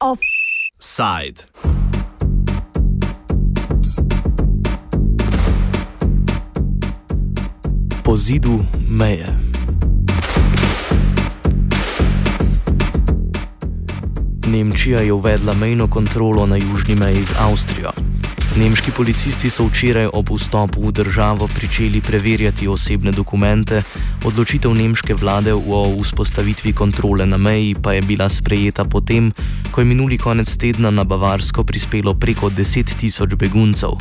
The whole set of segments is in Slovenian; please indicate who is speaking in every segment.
Speaker 1: Offside. Po zidu meje. Nemčija je uvedla mejno kontrolo na južni meji z Avstrijo. Nemški policisti so včeraj ob vstopu v državo pričeli preverjati osebne dokumente, odločitev nemške vlade o vzpostavitvi kontrole na meji pa je bila sprejeta potem, ko je minuli konec tedna na Bavarsko prispelo preko 10 tisoč beguncev.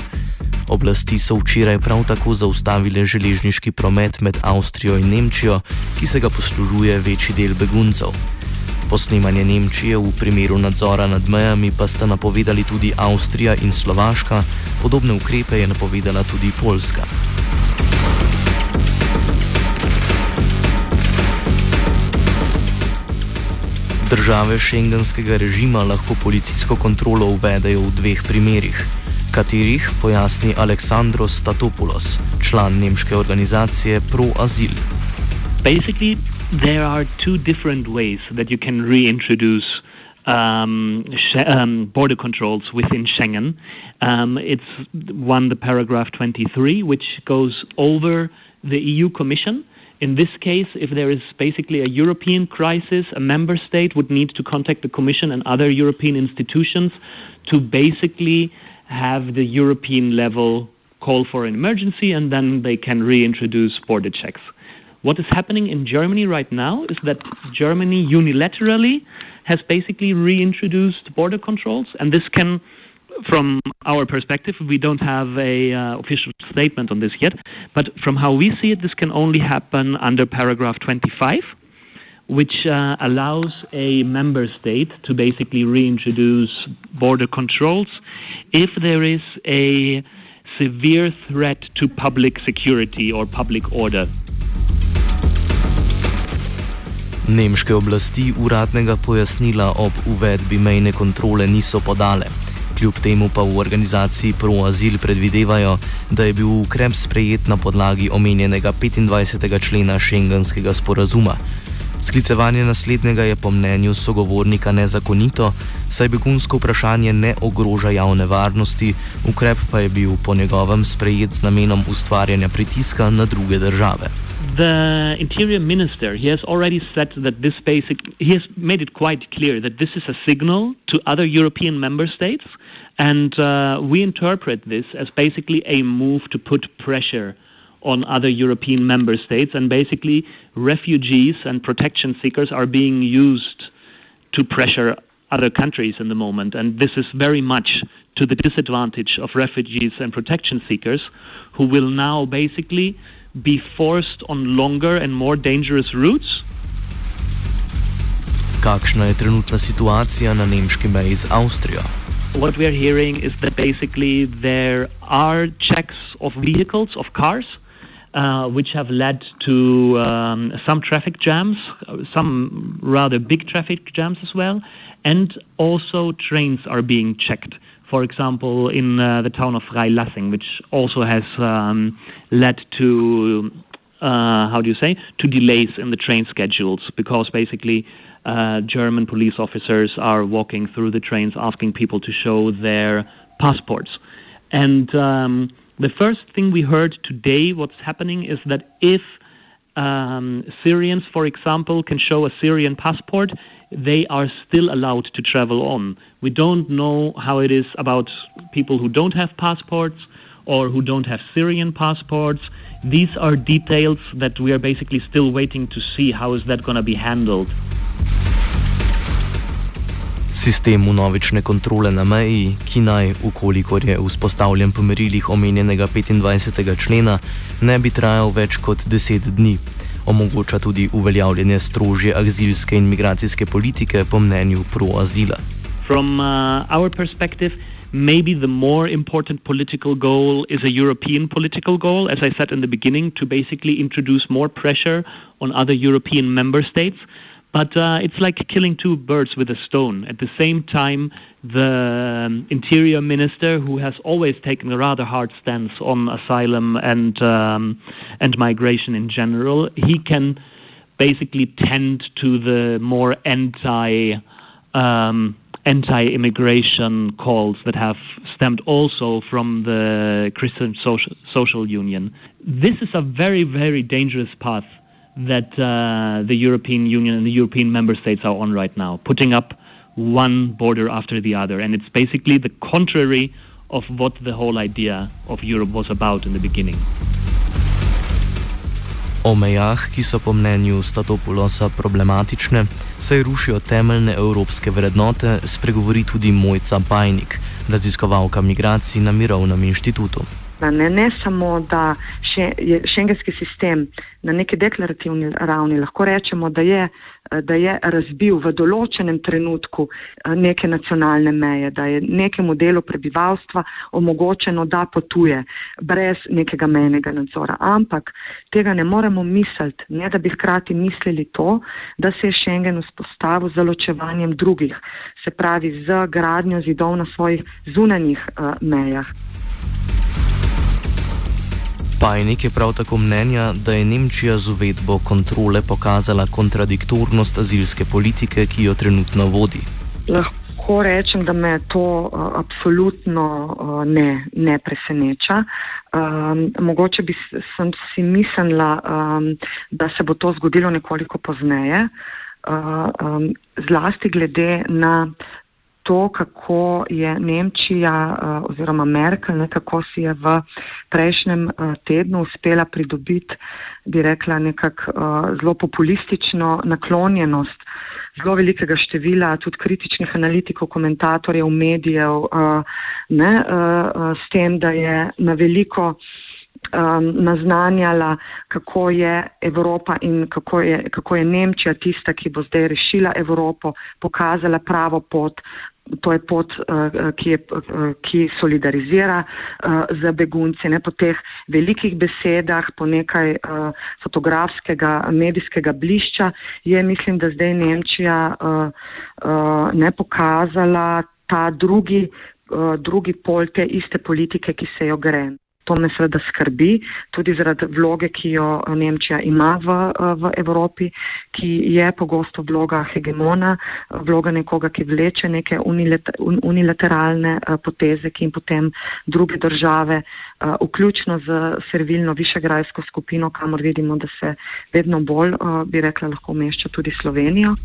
Speaker 1: Oblasti so včeraj prav tako zaustavile železniški promet med Avstrijo in Nemčijo, ki se ga poslužuje večji del beguncev. Posnemanje Nemčije v primeru nadzora nad mejami pa sta napovedali tudi Avstrija in Slovaška, podobne ukrepe je napovedala tudi Poljska. Države šengenskega režima lahko policijsko kontrolo uvedejo v dveh primerih, katerih pojasni Aleksandros Statopoulos, član nemške organizacije Pro Azil.
Speaker 2: Basically, there are two different ways that you can reintroduce um, um, border controls within Schengen. Um, it's one, the paragraph 23, which goes over the EU Commission. In this case, if there is basically a European crisis, a member state would need to contact the Commission and other European institutions to basically have the European level call for an emergency and then they can reintroduce border checks. What is happening in Germany right now is that Germany unilaterally has basically reintroduced border controls, and this can, from our perspective, we don't have a uh, official statement on this yet, but from how we see it, this can only happen under paragraph 25, which uh, allows a member state to basically reintroduce border controls if there is a severe threat to public security or public order.
Speaker 1: Nemške oblasti uradnega pojasnila ob uvedbi mejne kontrole niso podale. Kljub temu pa v organizaciji ProAzil predvidevajo, da je bil ukrep sprejet na podlagi omenjenega 25. člena šengenskega sporazuma. Sklicevanje naslednjega je po mnenju sogovornika nezakonito, saj begunsko vprašanje ne ogroža javne varnosti, ukrep pa je bil po njegovem sprejet z namenom ustvarjanja pritiska na druge države.
Speaker 2: The interior minister he has already said that this basic he has made it quite clear that this is a signal to other European member states, and uh, we interpret this as basically a move to put pressure on other European member states, and basically refugees and protection seekers are being used to pressure other countries in the moment, and this is very much to the disadvantage of refugees and protection seekers, who will now basically be forced on longer and more dangerous routes?
Speaker 1: Kakšna je trenutna situacija na nemški meji z Avstrijo?
Speaker 2: What we are hearing is that basically there are checks of vehicles, of cars, uh, which have led to um, some traffic jams, some rather big traffic jams as well, and also trains are being checked for example, in uh, the town of Freilassing, which also has um, led to, uh, how do you say, to delays in the train schedules because basically uh, German police officers are walking through the trains asking people to show their passports. And um, the first thing we heard today, what's happening is that if um, Syrians, for example, can show a Syrian passport, they are still allowed to travel on. We don't know how it is about people who don't have passports or who don't have Syrian passports. These are details that we are basically still waiting to see how is that going to be handled.
Speaker 1: Sistem unovične kontrole na meji, ki naj, ukolikor je vzpostavljen po merilih omenjenega 25. člena, ne bi trajal več kot 10 dni. Omogoča tudi uveljavljanje strožje azilske in migracijske politike po mnenju pro-azila.
Speaker 2: From uh, our perspective, maybe the more important political goal is a European political goal, as I said in the beginning, to basically introduce more pressure on other European member states. But uh, it's like killing two birds with a stone. At the same time, the um, interior minister, who has always taken a rather hard stance on asylum and um, and migration in general, he can basically tend to the more anti um, anti-immigration calls that have stemmed also from the Christian social, social Union. This is a very very dangerous path that uh, the European Union and the European member states are on right now, putting up one border after the other. And it's basically the contrary of what the whole idea of Europe was about in the beginning.
Speaker 1: O mejah, ki so po mnenju Statopulosa problematične, saj rušijo temeljne evropske vrednote, spregovori tudi Mojca Pajnik, raziskovalka migracij na Mirovnem inštitutu.
Speaker 3: Ne, ne samo, da še, je šengenski sistem na neki deklarativni ravni lahko rečemo, da je, da je razbil v določenem trenutku eh, neke nacionalne meje, da je nekemu delu prebivalstva omogočeno, da potuje brez nekega mejnega nadzora. Ampak tega ne moremo misliti, ne da bi hkrati mislili to, da se je šengen vzpostavil z ločevanjem drugih, se pravi z gradnjo zidov na svojih zunanjih uh, mejah.
Speaker 1: Pajnik je prav tako mnenja, da je Nemčija z uvedbo kontrole pokazala kontradiktornost azilske politike, ki jo trenutno vodi.
Speaker 3: Lahko rečem, da me to uh, absolutno uh, ne, ne preseneča. Um, mogoče bi sem si mislila, um, da se bo to zgodilo nekoliko pozneje, uh, um, zlasti glede na to, kako je Nemčija uh, oziroma Merkel, ne, kako si je v prejšnjem uh, tednu uspela pridobiti, bi rekla, nekako uh, zelo populistično naklonjenost zelo velikega števila tudi kritičnih analitikov, komentatorjev, medijev, ne, s tem, da je na veliko um, naznanjala, kako je Evropa in kako je, kako je Nemčija tista, ki bo zdaj rešila Evropo, pokazala pravo pot. To je pot, uh, ki, je, uh, ki solidarizira uh, za begunce. Ne, po teh velikih besedah, po nekaj uh, fotografskega, medijskega blišča, je, mislim, da zdaj Nemčija uh, uh, ne pokazala ta drugi, uh, drugi pol te iste politike, ki se jo gre. To me seveda skrbi, tudi zaradi vloge, ki jo Nemčija ima v, v Evropi, ki je pogosto vloga hegemona, vloga nekoga, ki vleče neke unilateralne eh, poteze, ki jim potem druge države, eh, vključno z servilno višegrajsko skupino, kamor vidimo, da se vedno bolj, eh, bi rekla, lahko umešča tudi Slovenijo.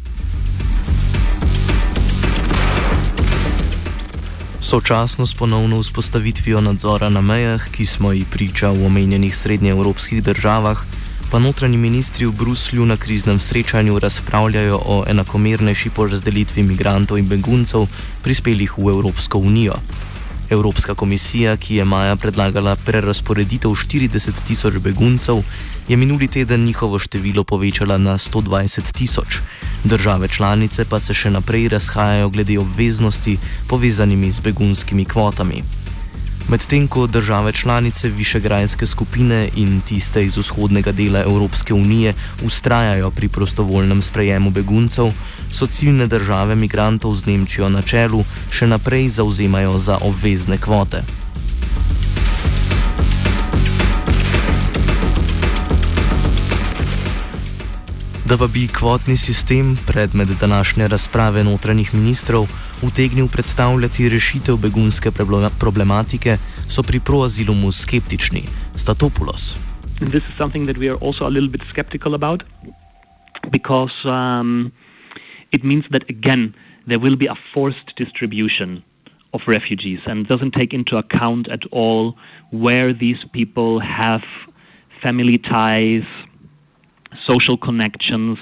Speaker 1: Sočasno s ponovno vzpostavitvijo nadzora na mejah, ki smo ji priča v omenjenih srednjeevropskih državah, pa notranji ministri v Bruslju na kriznem srečanju razpravljajo o enakomernejši porazdelitvi migrantov in beguncev prispelih v Evropsko unijo. Evropska komisija, ki je maja predlagala prerasporeditev 40 tisoč beguncev, je minuli teden njihovo število povečala na 120 tisoč. Države članice pa se še naprej razhajajo glede obveznosti povezanimi z begunskimi kvotami. Medtem ko države članice Višegrajske skupine in tiste iz vzhodnega dela Evropske unije ustrajajo pri prostovoljnem sprejemu beguncev, so ciljne države migrantov z Nemčijo na čelu še naprej zauzemajo za obvezne kvote. Da pa bi kvotni sistem, predmet današnje razprave notranjih ministrov, utegnil predstavljati rešitev begunske problematike, so pri proazilumu skeptični. Statopulos.
Speaker 2: This is something that we are also a little bit skeptical about because um, it means that again there will be a forced distribution of refugees and doesn't take into account at all where these people have family ties, social connections,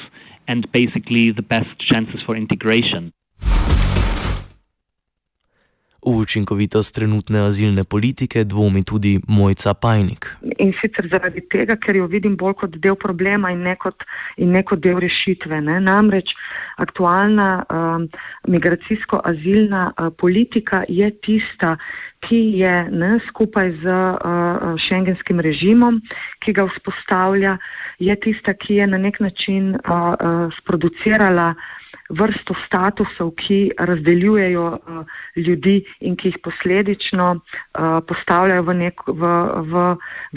Speaker 2: and basically the best chances for integration.
Speaker 1: V učinkovitost trenutne azilne politike dvomi tudi Mojca Pajnik.
Speaker 3: In sicer zaradi tega, ker jo vidim bolj kot del problema in ne kot, in ne kot del rešitve. Ne? Namreč aktualna um, migracijsko-azilna uh, politika je tista, ki je ne, skupaj z uh, šengenskim režimom, ki ga vzpostavlja, je tista, ki je na nek način uh, uh, sproducirala vrsto statusov, ki razdeljujejo uh, ljudi in ki jih posledično uh, postavljajo v, nek, v, v,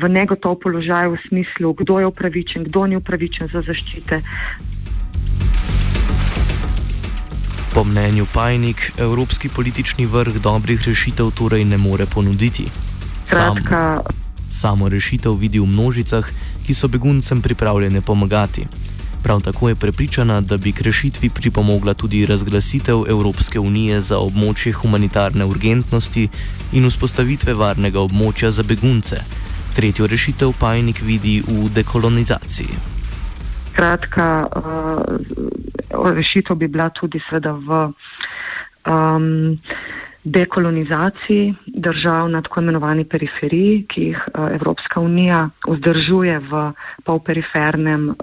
Speaker 3: v negotov položaj v smislu, kdo je upravičen, kdo ni upravičen za zaščite.
Speaker 1: Po mnenju Pajnik, evropski politični vrh dobrih rešitev torej ne more ponuditi.
Speaker 3: Kratka.
Speaker 1: Samo, samo rešitev vidi v množicah, ki so beguncem pripravljene pomagati. Prav tako je prepričana, da bi k rešitvi pripomogla tudi razglasitev Evropske unije za območje humanitarne urgentnosti in vzpostavitve varnega območja za begunce. Tretjo rešitev Pajnik vidi v dekolonizaciji.
Speaker 3: Kratka, uh, rešitev bi bila tudi seveda v um, dekolonizaciji držav na tako imenovani periferiji, ki jih uh, Evropska unija vzdržuje v polperifernem um,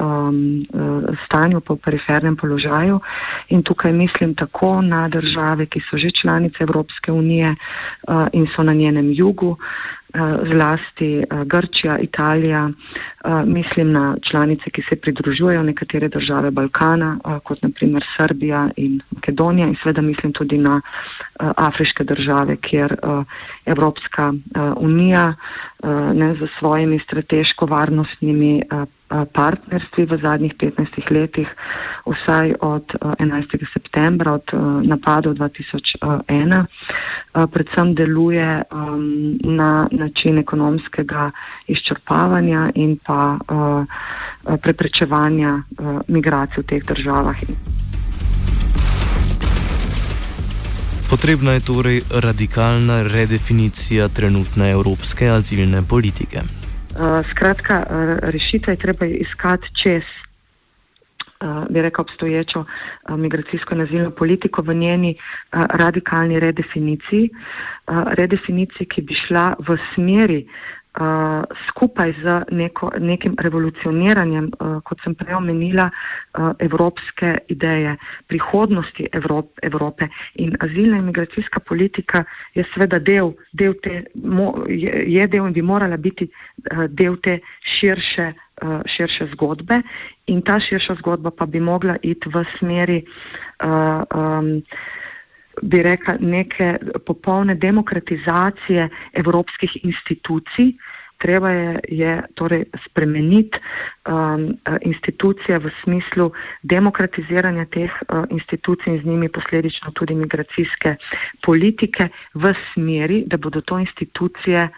Speaker 3: uh, stanju, polperifernem položaju. In tukaj mislim tako na države, ki so že članice Evropske unije uh, in so na njenem jugu, Eh, zlasti eh, Grčija, Italija, eh, mislim na članice, ki se pridružujejo nekatere države Balkana, kot naprimer Srbija in Makedonija in seveda mislim tudi na afriške države, kjer Evropska unija ne za svojimi strateško-varnostnimi partnerstvi v zadnjih 15 letih, vsaj od 11. septembra, od napadov 2001, predvsem deluje na način ekonomskega izčrpavanja in pa preprečevanja migracij v teh državah.
Speaker 1: Potrebna je torej radikalna redefinicija trenutne evropske azilne politike.
Speaker 3: Uh, skratka, rešitev je treba iskati čez, uh, bi rekel, obstoječo uh, migracijsko in azilno politiko v njeni uh, radikalni redefiniciji, uh, redefiniciji, ki bi šla v smeri uh, skupaj z neko, nekim revolucioniranjem, uh, kot sem prej omenila, uh, evropske ideje, prihodnosti Evrop, Evrope. In azilna in migracijska politika je seveda del, del te, mo, je, je del in bi morala biti uh, del te širše, uh, širše zgodbe. In ta širša zgodba pa bi mogla iti v smeri. Uh, um, bi rekla, neke popolne demokratizacije evropskih institucij. Treba je, je torej spremeniti um, institucije v smislu demokratiziranja teh uh, institucij in z njimi posledično tudi migracijske politike v smeri, da bodo to institucije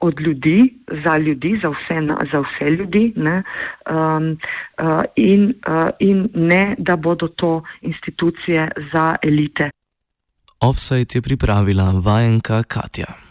Speaker 3: od ljudi, za ljudi, za vse, za vse ljudi ne, um, uh, in, uh, in ne, da bodo to institucije za elite.
Speaker 1: Offside je pripravila vajenka Katja.